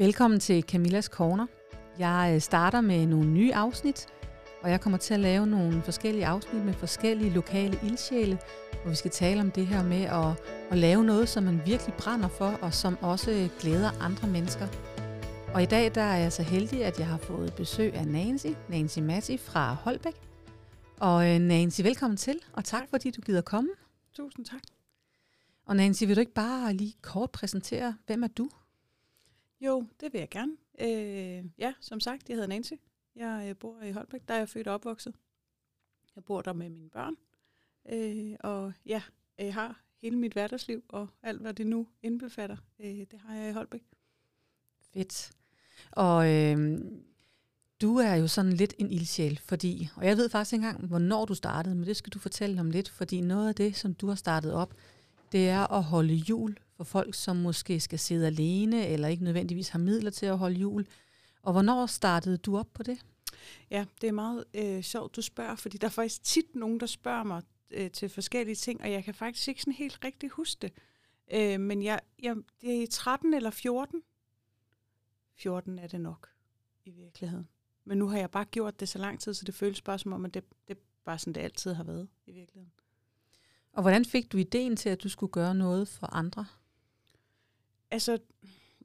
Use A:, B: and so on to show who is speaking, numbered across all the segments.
A: Velkommen til Camillas Corner. Jeg øh, starter med nogle nye afsnit, og jeg kommer til at lave nogle forskellige afsnit med forskellige lokale ildsjæle, hvor vi skal tale om det her med at, at lave noget, som man virkelig brænder for, og som også glæder andre mennesker. Og i dag der er jeg så heldig, at jeg har fået besøg af Nancy, Nancy Matti fra Holbæk. Og øh, Nancy, velkommen til, og tak fordi du gider komme.
B: Tusind tak.
A: Og Nancy, vil du ikke bare lige kort præsentere, hvem er du?
B: Jo, det vil jeg gerne. Øh, ja, som sagt, jeg hedder Nancy. Jeg øh, bor i Holbæk, der er jeg født og opvokset. Jeg bor der med mine børn. Øh, og ja, jeg har hele mit hverdagsliv og alt, hvad det nu indbefatter, øh, det har jeg i Holbæk.
A: Fedt. Og øh, du er jo sådan lidt en ildsjæl, fordi, og jeg ved faktisk ikke engang, hvornår du startede, men det skal du fortælle om lidt, fordi noget af det, som du har startet op, det er at holde jul for folk, som måske skal sidde alene, eller ikke nødvendigvis har midler til at holde jul. Og hvornår startede du op på det?
B: Ja, det er meget øh, sjovt, du spørger, fordi der er faktisk tit nogen, der spørger mig øh, til forskellige ting, og jeg kan faktisk ikke sådan helt rigtig huske det. Øh, men jeg, jeg, det er 13 eller 14. 14 er det nok i virkeligheden. Men nu har jeg bare gjort det så lang tid, så det føles bare som om, at det, det er bare sådan, det altid har været i virkeligheden.
A: Og hvordan fik du ideen til, at du skulle gøre noget for andre?
B: Altså,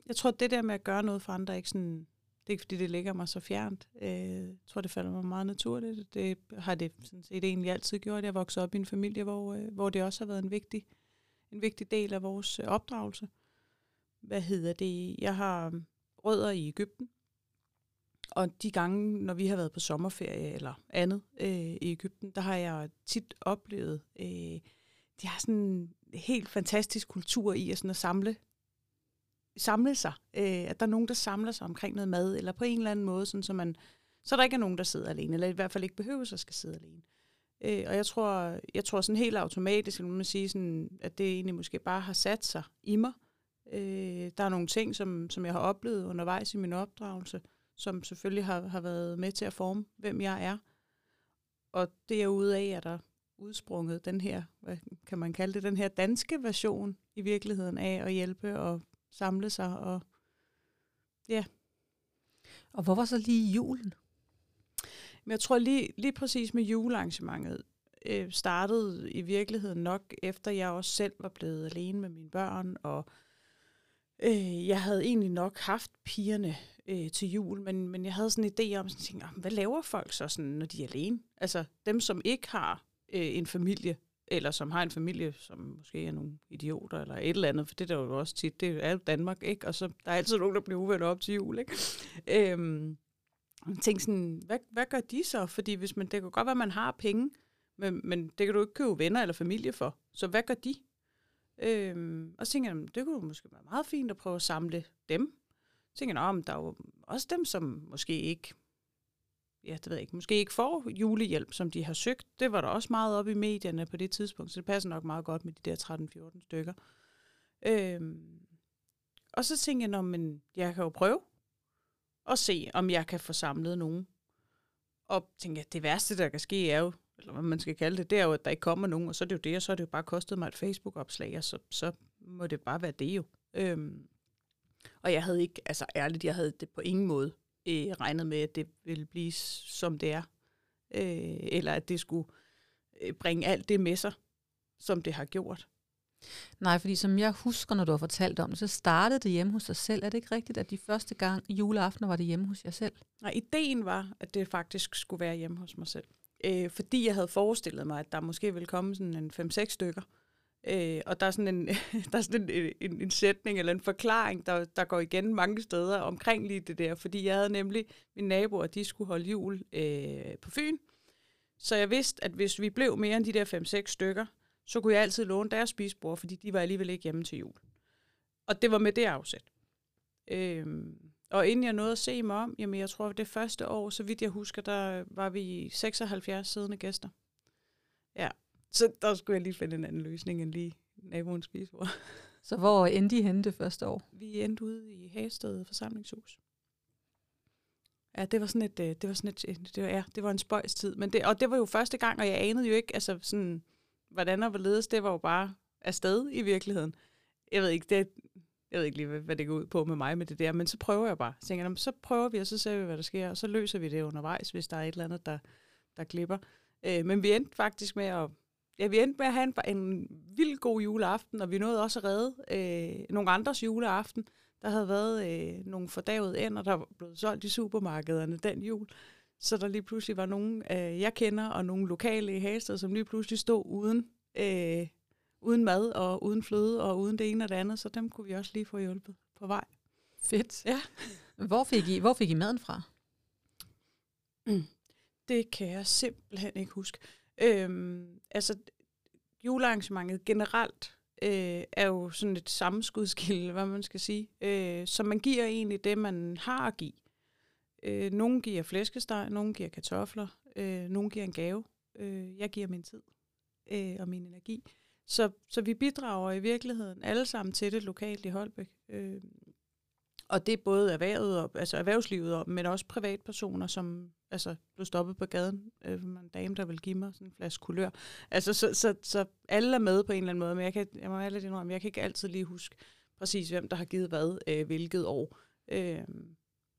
B: jeg tror, det der med at gøre noget for andre, er ikke sådan, det er ikke fordi, det ligger mig så fjernt. Øh, jeg tror, det falder mig meget naturligt. Det har det sådan set egentlig altid gjort. Jeg voksede op i en familie, hvor, øh, hvor det også har været en vigtig, en vigtig del af vores øh, opdragelse. Hvad hedder det? Jeg har um, rødder i Ægypten. Og de gange, når vi har været på sommerferie eller andet øh, i Ægypten, der har jeg tit oplevet, øh, de har sådan en helt fantastisk kultur i at, sådan at samle samle sig. Øh, at der er nogen, der samler sig omkring noget mad, eller på en eller anden måde, sådan, så, man, så der ikke er nogen, der sidder alene, eller i hvert fald ikke behøver at skal sidde alene. Øh, og jeg tror, jeg tror sådan helt automatisk, at man sige, sådan, at det egentlig måske bare har sat sig i mig. Øh, der er nogle ting, som, som jeg har oplevet undervejs i min opdragelse, som selvfølgelig har, har været med til at forme, hvem jeg er. Og derude af er der udsprunget den her, hvad kan man kalde det, den her danske version i virkeligheden af at hjælpe og samle sig. Og, ja.
A: og hvor var så lige julen?
B: Men jeg tror lige, lige præcis med julearrangementet øh, startede i virkeligheden nok, efter jeg også selv var blevet alene med mine børn, og øh, jeg havde egentlig nok haft pigerne øh, til jul, men, men jeg havde sådan en idé om, sådan, tænkte, hvad laver folk så, sådan, når de er alene? Altså dem, som ikke har øh, en familie, eller som har en familie, som måske er nogle idioter eller et eller andet, for det der jo også tit, det er jo Danmark, ikke? Og så der er altid nogen, der bliver uvenner op til jul, ikke? øhm, tænk sådan, hvad, hvad gør de så? Fordi hvis man, det kan godt være, at man har penge, men, men det kan du ikke købe venner eller familie for. Så hvad gør de? Øhm, og så tænker jeg, det kunne måske være meget fint at prøve at samle dem. Så tænker jeg, der er jo også dem, som måske ikke ja, det ved jeg ikke, måske ikke får julehjælp, som de har søgt. Det var der også meget op i medierne på det tidspunkt, så det passer nok meget godt med de der 13-14 stykker. Øhm, og så tænkte jeg, men jeg kan jo prøve at se, om jeg kan få samlet nogen. Og tænkte jeg, det værste, der kan ske, er jo, eller hvad man skal kalde det, det er jo, at der ikke kommer nogen, og så er det jo det, og så er det jo bare kostet mig et Facebook-opslag, og så, så må det bare være det jo. Øhm, og jeg havde ikke, altså ærligt, jeg havde det på ingen måde øh, regnet med, at det ville blive som det er. Øh, eller at det skulle øh, bringe alt det med sig, som det har gjort.
A: Nej, fordi som jeg husker, når du har fortalt om det, så startede det hjemme hos dig selv. Er det ikke rigtigt, at de første gang juleaften var det hjemme hos jer selv?
B: Nej, ideen var, at det faktisk skulle være hjemme hos mig selv. Øh, fordi jeg havde forestillet mig, at der måske ville komme sådan en 5-6 stykker, Øh, Øh, og der er sådan, en, der er sådan en, en, en sætning eller en forklaring, der, der går igen mange steder omkring lige det der. Fordi jeg havde nemlig mine naboer, de skulle holde jul øh, på Fyn. Så jeg vidste, at hvis vi blev mere end de der 5-6 stykker, så kunne jeg altid låne deres spisebord, fordi de var alligevel ikke hjemme til jul. Og det var med det afsæt. Øh, og inden jeg nåede at se mig om, jamen jeg tror, at det første år, så vidt jeg husker, der var vi 76 siddende gæster. Ja, så der skulle jeg lige finde en anden løsning end lige naboens spisebord.
A: Så hvor endte I henne det første år?
B: Vi endte ude i Hagested forsamlingshus. Ja, det var sådan et, øh, det var sådan et, det var, ja, det var en spøjstid. Men det, og det var jo første gang, og jeg anede jo ikke, altså sådan, hvordan og hvorledes, det var jo bare afsted i virkeligheden. Jeg ved ikke, det, jeg ved ikke lige, hvad, det går ud på med mig med det der, men så prøver jeg bare. Så tænker jeg, så prøver vi, og så ser vi, hvad der sker, og så løser vi det undervejs, hvis der er et eller andet, der, der klipper. Øh, men vi endte faktisk med at Ja, vi endte med at have en, en vild god juleaften, og vi nåede også at redde øh, nogle andres juleaften. Der havde været øh, nogle fordavede ender, der var blevet solgt i supermarkederne den jul. Så der lige pludselig var nogen, øh, jeg kender, og nogle lokale i Hasted, som lige pludselig stod uden, øh, uden mad og uden fløde og uden det ene og det andet. Så dem kunne vi også lige få hjulpet på vej.
A: Fedt.
B: Ja.
A: Hvor fik I, hvor fik I maden fra?
B: Mm. Det kan jeg simpelthen ikke huske. Øhm, altså, julearrangementet generelt øh, er jo sådan et sammenskudskilde, hvad man skal sige. Øh, så man giver egentlig det, man har at give. Øh, nogle giver flæskesteg, nogle giver kartofler, øh, nogle giver en gave. Øh, jeg giver min tid øh, og min energi. Så, så vi bidrager i virkeligheden alle sammen til det lokalt i Holbæk. Øh, og det er både erhvervet og, altså erhvervslivet, og, men også privatpersoner, som altså, blev stoppet på gaden. Øh, en dame, der vil give mig sådan en flaske kulør. Altså, så, så, så alle er med på en eller anden måde, men jeg, kan, jeg må ærligt indrømme, jeg kan ikke altid lige huske præcis, hvem der har givet hvad, øh, hvilket år. Øh,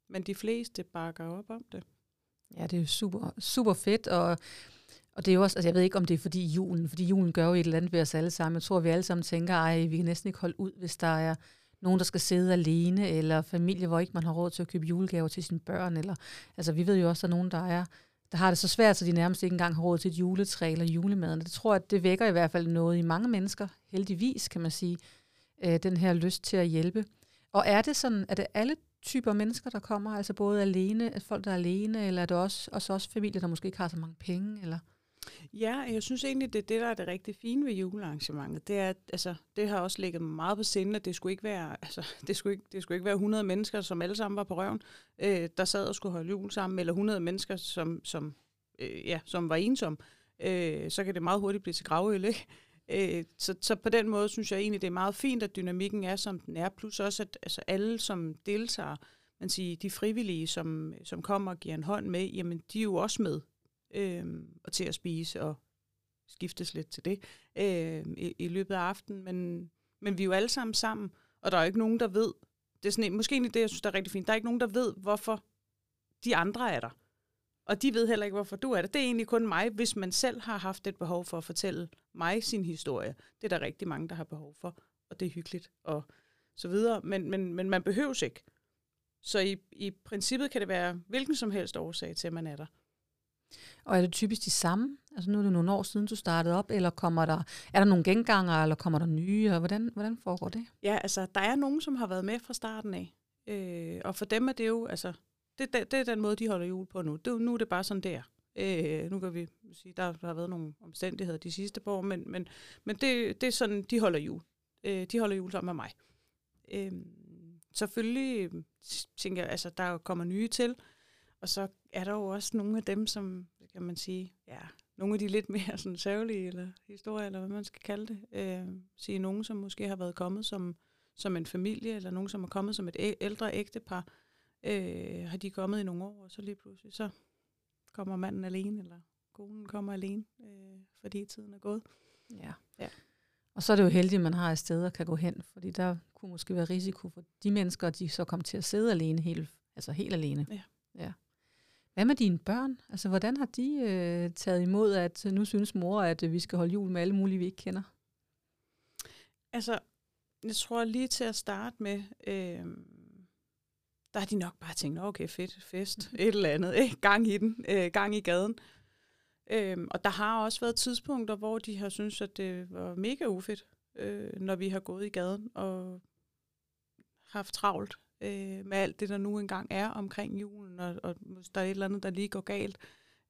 B: men de fleste bakker op om det.
A: Ja, det er jo super, super fedt, og, og det er jo også, altså jeg ved ikke, om det er fordi julen, fordi julen gør jo et eller andet ved os alle sammen. Jeg tror, vi alle sammen tænker, ej, vi kan næsten ikke holde ud, hvis der er nogen, der skal sidde alene, eller familie, hvor ikke man har råd til at købe julegaver til sine børn. Eller, altså, vi ved jo også, at der er nogen, der er der har det så svært, så de nærmest ikke engang har råd til et juletræ eller julemaden. Det tror jeg, at det vækker i hvert fald noget i mange mennesker, heldigvis kan man sige, øh, den her lyst til at hjælpe. Og er det sådan, er det alle typer mennesker, der kommer, altså både alene, folk, der er alene, eller er det også, også, også familier, der måske ikke har så mange penge? Eller?
B: Ja, jeg synes egentlig, det er det, der er det rigtig fine ved julearrangementet. Det, er, altså, det har også ligget meget på sinde, at det skulle ikke være, altså, det skulle ikke, det skulle ikke være 100 mennesker, som alle sammen var på røven, øh, der sad og skulle holde jul sammen, eller 100 mennesker, som, som, øh, ja, som var ensomme. Øh, så kan det meget hurtigt blive til gravøl, ikke? Øh, så, så på den måde synes jeg egentlig, det er meget fint, at dynamikken er, som den er. Plus også, at altså, alle, som deltager, man siger, de frivillige, som, som kommer og giver en hånd med, jamen de er jo også med øh, og til at spise og skiftes lidt til det øh, i, i løbet af aftenen. Men, men vi er jo alle sammen sammen, og der er jo ikke nogen, der ved, det er sådan, måske egentlig det, jeg synes, der er rigtig fint, der er ikke nogen, der ved, hvorfor de andre er der. Og de ved heller ikke, hvorfor du er der. Det er egentlig kun mig, hvis man selv har haft et behov for at fortælle mig sin historie. Det er der rigtig mange, der har behov for, og det er hyggeligt og så videre. Men, men, men man behøves ikke. Så i, i princippet kan det være hvilken som helst årsag til, at man er der.
A: Og er det typisk de samme? Altså nu er det nogle år siden, du startede op, eller kommer der, er der nogle genganger, eller kommer der nye, og hvordan, hvordan foregår det?
B: Ja, altså der er nogen, som har været med fra starten af. Øh, og for dem er det jo, altså, det, det, det er den måde, de holder jul på nu. Det, nu er det bare sådan, der. Øh, nu kan vi sige, der, har været nogle omstændigheder de sidste par år, men, men, men det, det er sådan, de holder jul. Øh, de holder jul sammen med mig. Øhm, øh, selvfølgelig tænker jeg, altså der kommer nye til, og så er der jo også nogle af dem, som, kan man sige, ja, nogle af de lidt mere sådan sørgelige eller historier, eller hvad man skal kalde det. Øh, sige nogen, som måske har været kommet som, som en familie, eller nogen, som er kommet som et ældre ægtepar. Øh, har de kommet i nogle år, og så lige pludselig, så kommer manden alene, eller konen kommer alene, øh, fordi tiden er gået.
A: Ja. ja. Og så er det jo heldigt, at man har et sted, der kan gå hen, fordi der kunne måske være risiko for de mennesker, at de så kommer til at sidde alene, helt, altså helt alene.
B: Ja.
A: ja. Hvad med dine børn? Altså, hvordan har de øh, taget imod, at nu synes mor, at øh, vi skal holde jul med alle mulige, vi ikke kender?
B: Altså, jeg tror lige til at starte med, øh, der har de nok bare tænkt, okay, fedt, fest, et eller andet, ikke? gang i den, øh, gang i gaden. Øh, og der har også været tidspunkter, hvor de har syntes, at det var mega ufedt, øh, når vi har gået i gaden og haft travlt øh, med alt det, der nu engang er omkring julen, og, og hvis der er et eller andet, der lige går galt,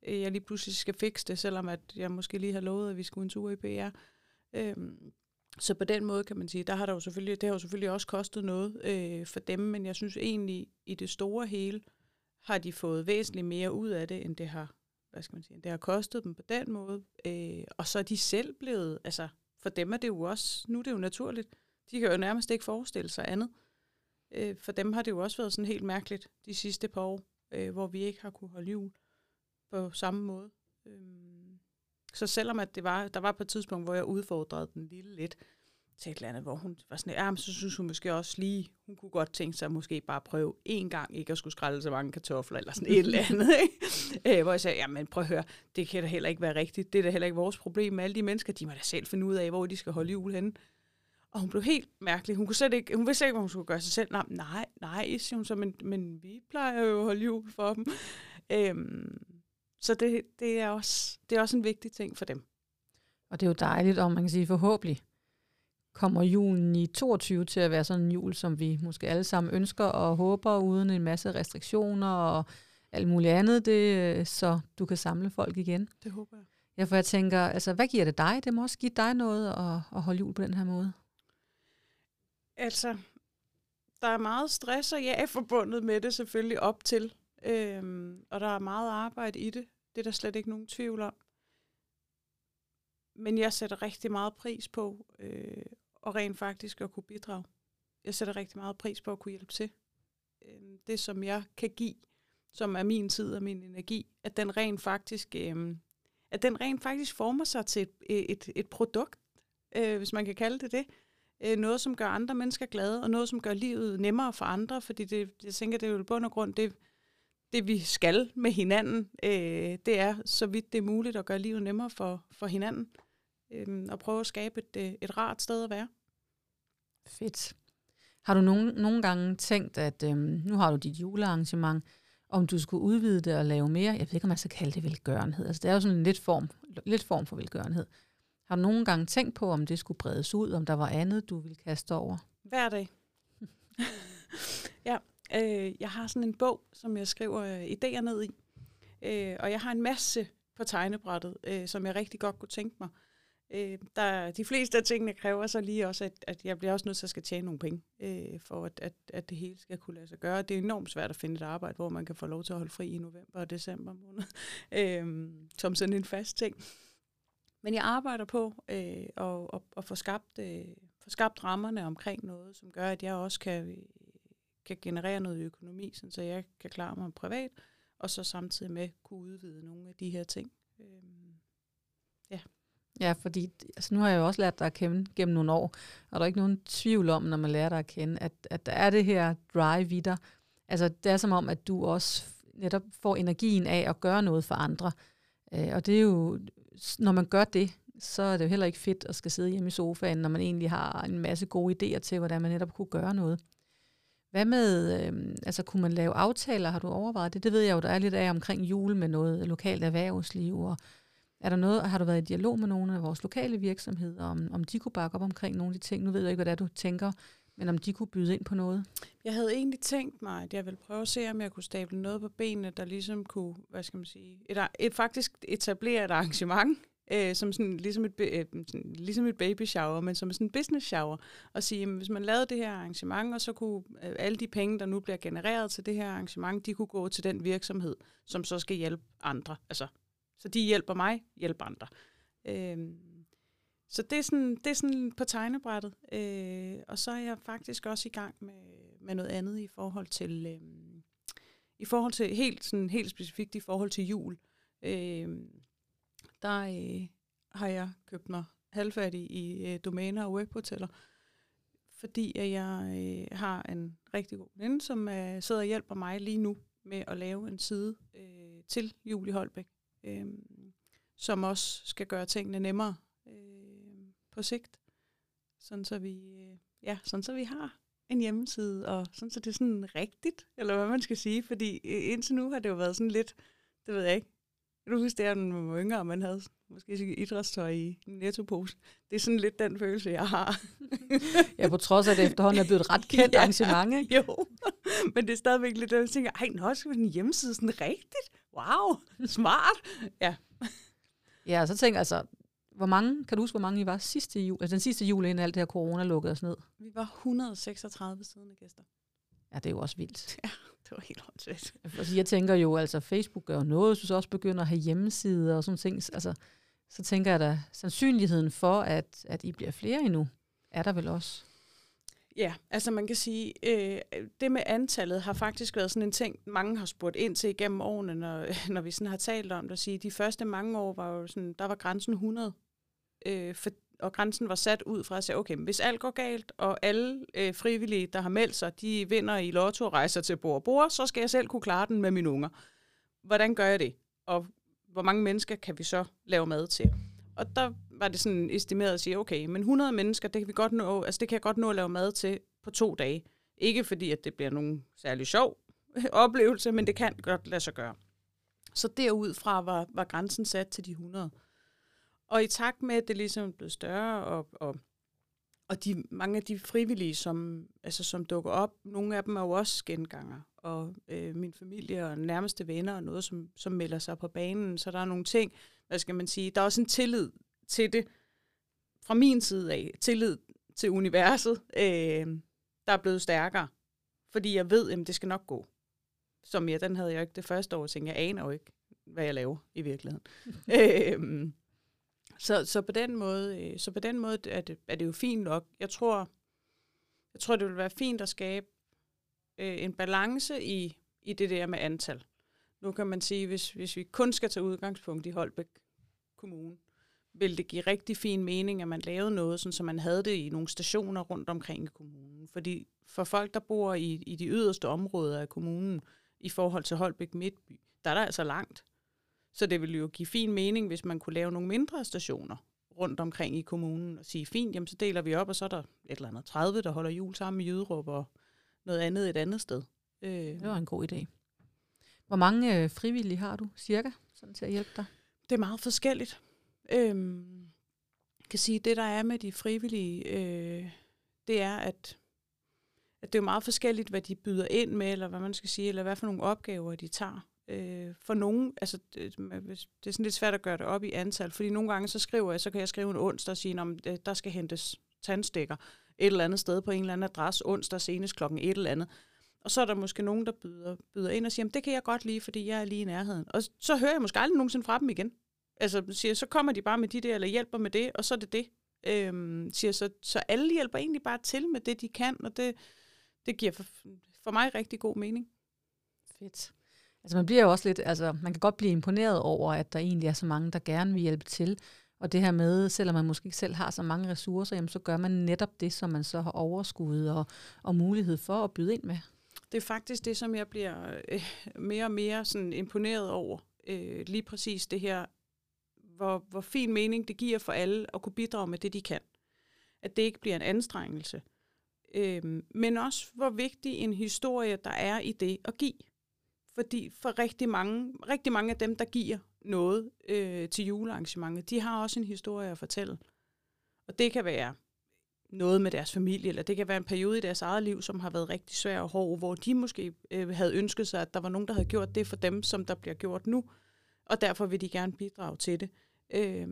B: øh, jeg lige pludselig skal fikse det, selvom at jeg måske lige har lovet, at vi skulle en tur i PR. Øh, så på den måde kan man sige, der har der jo selvfølgelig, det har jo selvfølgelig også kostet noget øh, for dem, men jeg synes egentlig, i det store hele, har de fået væsentligt mere ud af det, end det har, hvad skal man sige, det har kostet dem på den måde. Øh, og så er de selv blevet, altså for dem er det jo også, nu er det jo naturligt, de kan jo nærmest ikke forestille sig andet. Øh, Øh, for dem har det jo også været sådan helt mærkeligt de sidste par år, øh, hvor vi ikke har kunne holde jul på samme måde. Øh, så selvom at det var, der var på et tidspunkt, hvor jeg udfordrede den lille lidt, til et eller andet, hvor hun var sådan, ja, men så synes hun måske også lige, hun kunne godt tænke sig at måske bare prøve en gang ikke at skulle skrælle så mange kartofler, eller sådan et eller andet. Ikke? Øh, hvor jeg sagde, ja, men prøv at høre, det kan da heller ikke være rigtigt. Det er da heller ikke vores problem med alle de mennesker. De må da selv finde ud af, hvor de skal holde jul henne. Og hun blev helt mærkelig. Hun, kunne slet ikke, hun vidste ikke, hvad hun skulle gøre sig selv. Nej, nej, nej siger hun så, men, men vi plejer jo at holde jul for dem. Øhm, så det, det, er også, det er også en vigtig ting for dem.
A: Og det er jo dejligt, om man kan sige forhåbentlig kommer julen i 22 til at være sådan en jul, som vi måske alle sammen ønsker og håber, uden en masse restriktioner og alt muligt andet, det, så du kan samle folk igen.
B: Det håber jeg.
A: Ja, for jeg tænker, altså, hvad giver det dig? Det må også give dig noget at, at holde jul på den her måde.
B: Altså, der er meget stress og ja forbundet med det selvfølgelig op til. Øhm, og der er meget arbejde i det. Det er der slet ikke nogen tvivl om. Men jeg sætter rigtig meget pris på øh, og rent faktisk at kunne bidrage. Jeg sætter rigtig meget pris på at kunne hjælpe til. Øh, det, som jeg kan give, som er min tid og min energi, at den rent faktisk, øh, at den rent faktisk former sig til et, et, et produkt, øh, hvis man kan kalde det det. Øh, noget, som gør andre mennesker glade, og noget, som gør livet nemmere for andre, fordi det, jeg tænker, det er jo i bund og grund det, det vi skal med hinanden, øh, det er, så vidt det er muligt, at gøre livet nemmere for, for hinanden øh, og prøve at skabe et, øh, et rart sted at være.
A: Fedt. Har du nogen, nogle gange tænkt, at øh, nu har du dit julearrangement, om du skulle udvide det og lave mere, jeg ved ikke, om man skal kalde det velgørenhed, altså det er jo sådan en lidt form, lidt form for velgørenhed. Har du nogle gange tænkt på, om det skulle bredes ud, om der var andet, du ville kaste over?
B: Hver dag. ja, øh, jeg har sådan en bog, som jeg skriver øh, idéer ned i, øh, og jeg har en masse på tegnebrættet, øh, som jeg rigtig godt kunne tænke mig. Øh, der, de fleste af tingene kræver så lige også, at, at jeg bliver også nødt til at skal tjene nogle penge, øh, for at, at, at det hele skal kunne lade sig gøre. Det er enormt svært at finde et arbejde, hvor man kan få lov til at holde fri i november og december måned, øh, som sådan en fast ting. Men jeg arbejder på øh, og, og, og få, skabt, øh, få skabt rammerne omkring noget, som gør, at jeg også kan, øh, kan generere noget økonomi, så jeg kan klare mig privat, og så samtidig med kunne udvide nogle af de her ting. Øh,
A: ja. Ja, fordi altså, nu har jeg jo også lært dig at kende gennem nogle år, og der er ikke nogen tvivl om, når man lærer dig at kende, at, at der er det her drive i dig. Altså, det er som om, at du også netop får energien af at gøre noget for andre. Øh, og det er jo, når man gør det, så er det jo heller ikke fedt at skal sidde hjemme i sofaen, når man egentlig har en masse gode idéer til, hvordan man netop kunne gøre noget. Hvad med, øh, altså kunne man lave aftaler, har du overvejet det? Det ved jeg jo, der er lidt af omkring jul med noget lokalt erhvervsliv, og er der noget, har du været i dialog med nogle af vores lokale virksomheder, om, om de kunne bakke op omkring nogle af de ting? Nu ved jeg ikke, hvad det er, du tænker, men om de kunne byde ind på noget?
B: Jeg havde egentlig tænkt mig, at jeg ville prøve at se, om jeg kunne stable noget på benene, der ligesom kunne, hvad skal man sige, et, et, faktisk etablere et arrangement, øh, som sådan, ligesom, et, øh, sådan, ligesom et baby shower, men som sådan en business shower, og sige, at hvis man lavede det her arrangement, og så kunne øh, alle de penge, der nu bliver genereret til det her arrangement, de kunne gå til den virksomhed, som så skal hjælpe andre, altså så de hjælper mig, hjælper andre. Øh, så det er, sådan, det er sådan på tegnebrættet. Øh, og så er jeg faktisk også i gang med, med noget andet i forhold til, øh, i forhold til helt, sådan, helt specifikt i forhold til jul. Øh, der øh, har jeg købt mig halvfærdig i øh, domæner og webhoteller, fordi at jeg øh, har en rigtig god veninde, som øh, sidder og hjælper mig lige nu med at lave en side øh, til Julie Holbæk øh, som også skal gøre tingene nemmere øh, på sigt. Sådan så vi, øh, ja, sådan så vi har en hjemmeside, og sådan så det er sådan rigtigt, eller hvad man skal sige, fordi indtil nu har det jo været sådan lidt, det ved jeg ikke, du husker, det er, når man var yngre, og man havde måske idrætstøj i en nettopose. Det er sådan lidt den følelse, jeg har.
A: ja, på trods af, at det efterhånden er blevet et ret kendt ja, arrangement, ikke?
B: Jo, men det er stadigvæk lidt, at jeg tænker, ej, nå, skal en hjemmeside sådan rigtigt? Wow, smart. Ja.
A: Ja, så tænker jeg altså, hvor mange, kan du huske, hvor mange I var sidste jul, altså den sidste jul, inden alt det her corona lukkede os ned?
B: Vi var 136 siddende gæster.
A: Ja, det er jo også vildt.
B: Ja, det var helt åndssvagt.
A: Altså, jeg tænker jo, altså Facebook gør noget, så også begynder at have hjemmesider og sådan ting. Altså, så tænker jeg da, sandsynligheden for, at, at I bliver flere endnu, er der vel også?
B: Ja, altså man kan sige, øh, det med antallet har faktisk været sådan en ting, mange har spurgt ind til igennem årene, når, når vi sådan har talt om det. At sige, de første mange år var jo sådan, der var grænsen 100. Øh, for, og grænsen var sat ud fra at sige, okay, hvis alt går galt, og alle øh, frivillige, der har meldt sig, de vinder i lotto og rejser til bord bord, så skal jeg selv kunne klare den med mine unger. Hvordan gør jeg det? Og hvor mange mennesker kan vi så lave mad til? Og der var det sådan estimeret at sige, okay, men 100 mennesker, det kan, vi godt nå, altså det kan jeg godt nå at lave mad til på to dage. Ikke fordi, at det bliver nogen særlig sjov oplevelse, men det kan godt lade sig gøre. Så derudfra var, var grænsen sat til de 100. Og i takt med, at det ligesom blev større, og, og, og de, mange af de frivillige, som, altså, som dukker op, nogle af dem er jo også genganger. Og øh, min familie og nærmeste venner og noget, som, som melder sig på banen. Så der er nogle ting, hvad skal man sige, der er også en tillid til det, fra min side af, tillid til universet, øh, der er blevet stærkere. Fordi jeg ved, at det skal nok gå. Som jeg, den havde jeg ikke det første år, tænkte jeg aner jo ikke, hvad jeg laver i virkeligheden. øh, så, så, på den måde, øh, så på den måde er det, er det jo fint nok. Jeg tror, jeg tror, det vil være fint at skabe øh, en balance i, i det der med antal. Nu kan man sige, hvis, hvis vi kun skal tage udgangspunkt i Holbæk Kommune, vil det give rigtig fin mening, at man lavede noget, sådan, så man havde det i nogle stationer rundt omkring i kommunen. Fordi for folk, der bor i, i de yderste områder af kommunen, i forhold til Holbæk Midtby, der er der altså langt. Så det ville jo give fin mening, hvis man kunne lave nogle mindre stationer rundt omkring i kommunen og sige, fint, jamen så deler vi op, og så er der et eller andet 30, der holder jul sammen i Jyderup og noget andet et andet sted.
A: Øh. Det var en god idé. Hvor mange øh, frivillige har du cirka sådan til at hjælpe dig?
B: Det er meget forskelligt. Øhm, kan sige, det der er med de frivillige, øh, det er, at, at det er meget forskelligt, hvad de byder ind med, eller hvad man skal sige, eller hvad for nogle opgaver de tager. Øh, for nogen, altså det, det er sådan lidt svært at gøre det op i antal, fordi nogle gange så skriver jeg, så kan jeg skrive en onsdag og sige, at øh, der skal hentes tandstikker et eller andet sted på en eller anden adresse onsdag senest klokken et eller andet. Og så er der måske nogen, der byder, byder ind og siger, det kan jeg godt lide, fordi jeg er lige i nærheden. Og så hører jeg måske aldrig nogensinde fra dem igen. Altså, siger, så kommer de bare med de der, eller hjælper med det, og så er det det. Øhm, siger, så, så alle hjælper egentlig bare til med det, de kan, og det, det giver for, for mig rigtig god mening.
A: Fedt. Altså man bliver jo også lidt, altså man kan godt blive imponeret over, at der egentlig er så mange, der gerne vil hjælpe til. Og det her med, selvom man måske ikke selv har så mange ressourcer, jamen, så gør man netop det, som man så har overskud og, og mulighed for at byde ind med.
B: Det er faktisk det, som jeg bliver øh, mere og mere sådan imponeret over. Øh, lige præcis det her, hvor, hvor fin mening det giver for alle at kunne bidrage med det, de kan. At det ikke bliver en anstrengelse. Øh, men også, hvor vigtig en historie der er i det at give. Fordi for rigtig mange, rigtig mange af dem, der giver noget øh, til julearrangementet, de har også en historie at fortælle. Og det kan være noget med deres familie, eller det kan være en periode i deres eget liv, som har været rigtig svær og hård, hvor de måske øh, havde ønsket sig, at der var nogen, der havde gjort det for dem, som der bliver gjort nu, og derfor vil de gerne bidrage til det. Øh,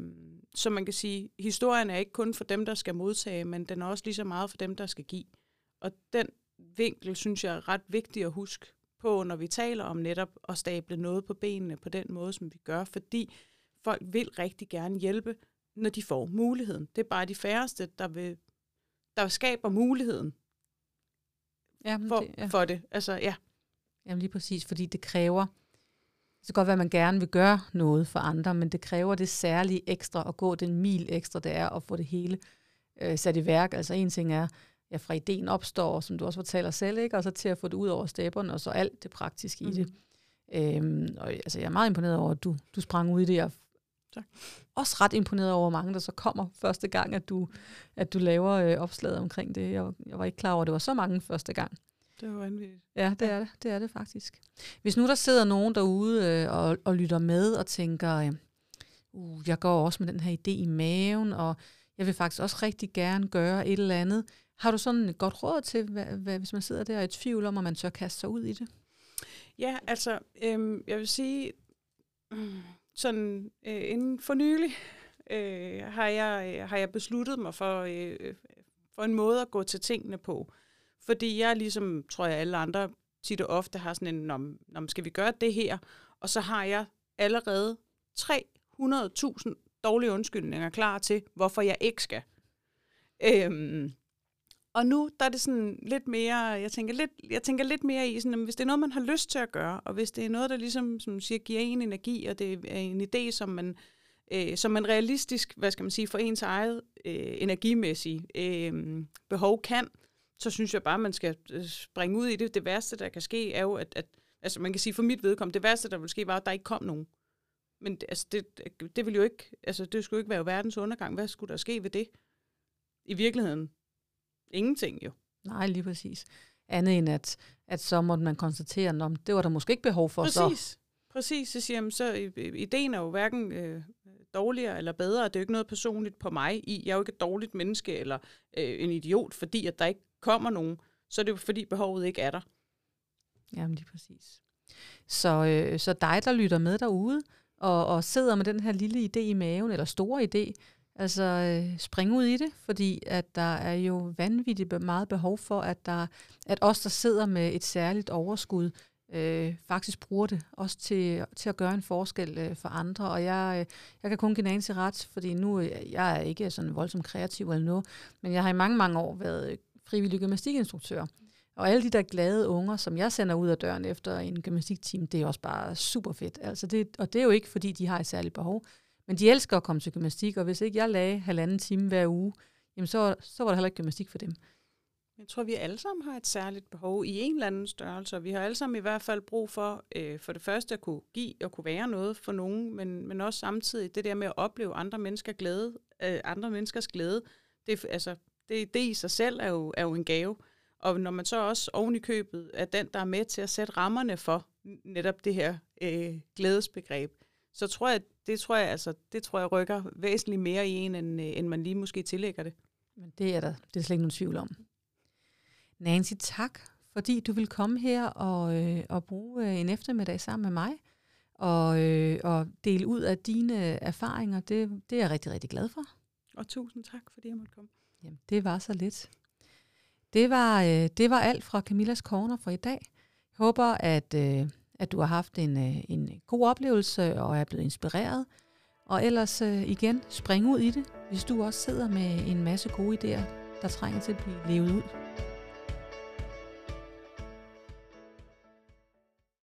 B: så man kan sige, historien er ikke kun for dem, der skal modtage, men den er også lige så meget for dem, der skal give. Og den vinkel, synes jeg er ret vigtig at huske på, når vi taler om netop at stable noget på benene på den måde, som vi gør, fordi folk vil rigtig gerne hjælpe, når de får muligheden. Det er bare de færreste, der, vil, der skaber muligheden Jamen, for, det, ja. for det. Altså, ja.
A: Jamen lige præcis, fordi det kræver, det kan godt være, at man gerne vil gøre noget for andre, men det kræver det særlige ekstra at gå den mil ekstra, det er at få det hele øh, sat i værk. Altså en ting er, ja, fra ideen opstår, som du også fortæller selv, ikke? og så til at få det ud over stepperne, og så alt det praktiske mm. i det. Mm. Øhm, og altså, jeg er meget imponeret over, at du, du sprang ud i det. Jeg tak. også ret imponeret over mange, der så kommer første gang, at du, at du laver øh, opslaget omkring det. Jeg, jeg var ikke klar over, at det var så mange første gang.
B: Det var vanvittigt.
A: Ja, det er det. Det er det faktisk. Hvis nu der sidder nogen derude øh, og, og lytter med og tænker, øh, uh, jeg går også med den her idé i maven, og jeg vil faktisk også rigtig gerne gøre et eller andet. Har du sådan et godt råd til, hvad, hvad, hvis man sidder der og er i tvivl om, at man tør kaste sig ud i det?
B: Ja, altså, øhm, jeg vil sige, sådan øh, inden for nylig øh, har, jeg, øh, har jeg besluttet mig for, øh, for en måde at gå til tingene på. Fordi jeg ligesom, tror jeg, alle andre tit og ofte har sådan en, om, om skal vi gøre det her? Og så har jeg allerede 300.000 dårlige undskyldninger klar til, hvorfor jeg ikke skal. Øhm, og nu der er det sådan lidt mere, jeg tænker lidt, jeg tænker lidt mere i, sådan, at hvis det er noget, man har lyst til at gøre, og hvis det er noget, der ligesom som siger, giver en energi, og det er en idé, som man øh, som man realistisk, hvad skal man sige, for ens eget øh, energimæssige øh, behov kan, så synes jeg bare, man skal øh, springe ud i det. Det værste, der kan ske, er jo, at, at altså man kan sige for mit vedkommende, det værste, der ville ske, var, at der ikke kom nogen. Men altså, det, det ville jo ikke, altså det skulle ikke være verdens undergang. Hvad skulle der ske ved det? I virkeligheden, ingenting jo.
A: Nej, lige præcis. Andet end, at, at så måtte man konstatere, at det var der måske ikke behov for.
B: Præcis.
A: Så.
B: Præcis, så siger jeg, så ideen er jo hverken øh, dårligere eller bedre. Det er jo ikke noget personligt på mig i. Jeg er jo ikke et dårligt menneske eller øh, en idiot, fordi at der ikke kommer nogen. Så er det jo fordi behovet ikke er der.
A: Jamen lige præcis. Så, øh, så dig, der lytter med derude, og, og sidder med den her lille idé i maven, eller store idé, altså øh, spring ud i det, fordi at der er jo vanvittigt meget behov for, at, der, at os, der sidder med et særligt overskud, øh, faktisk bruger det også til, til at gøre en forskel øh, for andre. Og jeg, øh, jeg kan kun give Nancy ret, fordi nu øh, jeg er ikke sådan voldsomt kreativ eller noget, men jeg har i mange, mange år været øh, frivillig gymnastikinstruktør. Og alle de der glade unger, som jeg sender ud af døren efter en gymnastikteam, det er også bare super fedt. Altså det, og det er jo ikke, fordi de har et særligt behov, men de elsker at komme til gymnastik, og hvis ikke jeg lagde halvanden time hver uge, jamen så, så var der heller ikke gymnastik for dem.
B: Jeg tror, vi alle sammen har et særligt behov i en eller anden størrelse, og vi har alle sammen i hvert fald brug for, øh, for det første at kunne give og kunne være noget for nogen, men, men også samtidig det der med at opleve andre mennesker glæde, øh, andre menneskers glæde, det, altså, det, det i sig selv er jo, er jo en gave. Og når man så også oven i købet er den, der er med til at sætte rammerne for netop det her øh, glædesbegreb, så tror jeg, det tror jeg, altså, det tror jeg rykker væsentligt mere i en, end, øh, end man lige måske tillægger det.
A: Men det er der, det er slet ikke nogen tvivl om. Nancy, tak, fordi du vil komme her og, øh, og bruge øh, en eftermiddag sammen med mig og, øh, og dele ud af dine erfaringer. Det, det er jeg rigtig, rigtig glad for.
B: Og tusind tak, fordi jeg måtte komme.
A: Jamen, det var så lidt. Det var, øh, det var alt fra Camillas Corner for i dag. Jeg håber, at, øh, at du har haft en, øh, en god oplevelse og er blevet inspireret. Og ellers øh, igen, spring ud i det, hvis du også sidder med en masse gode idéer, der trænger til at blive levet ud.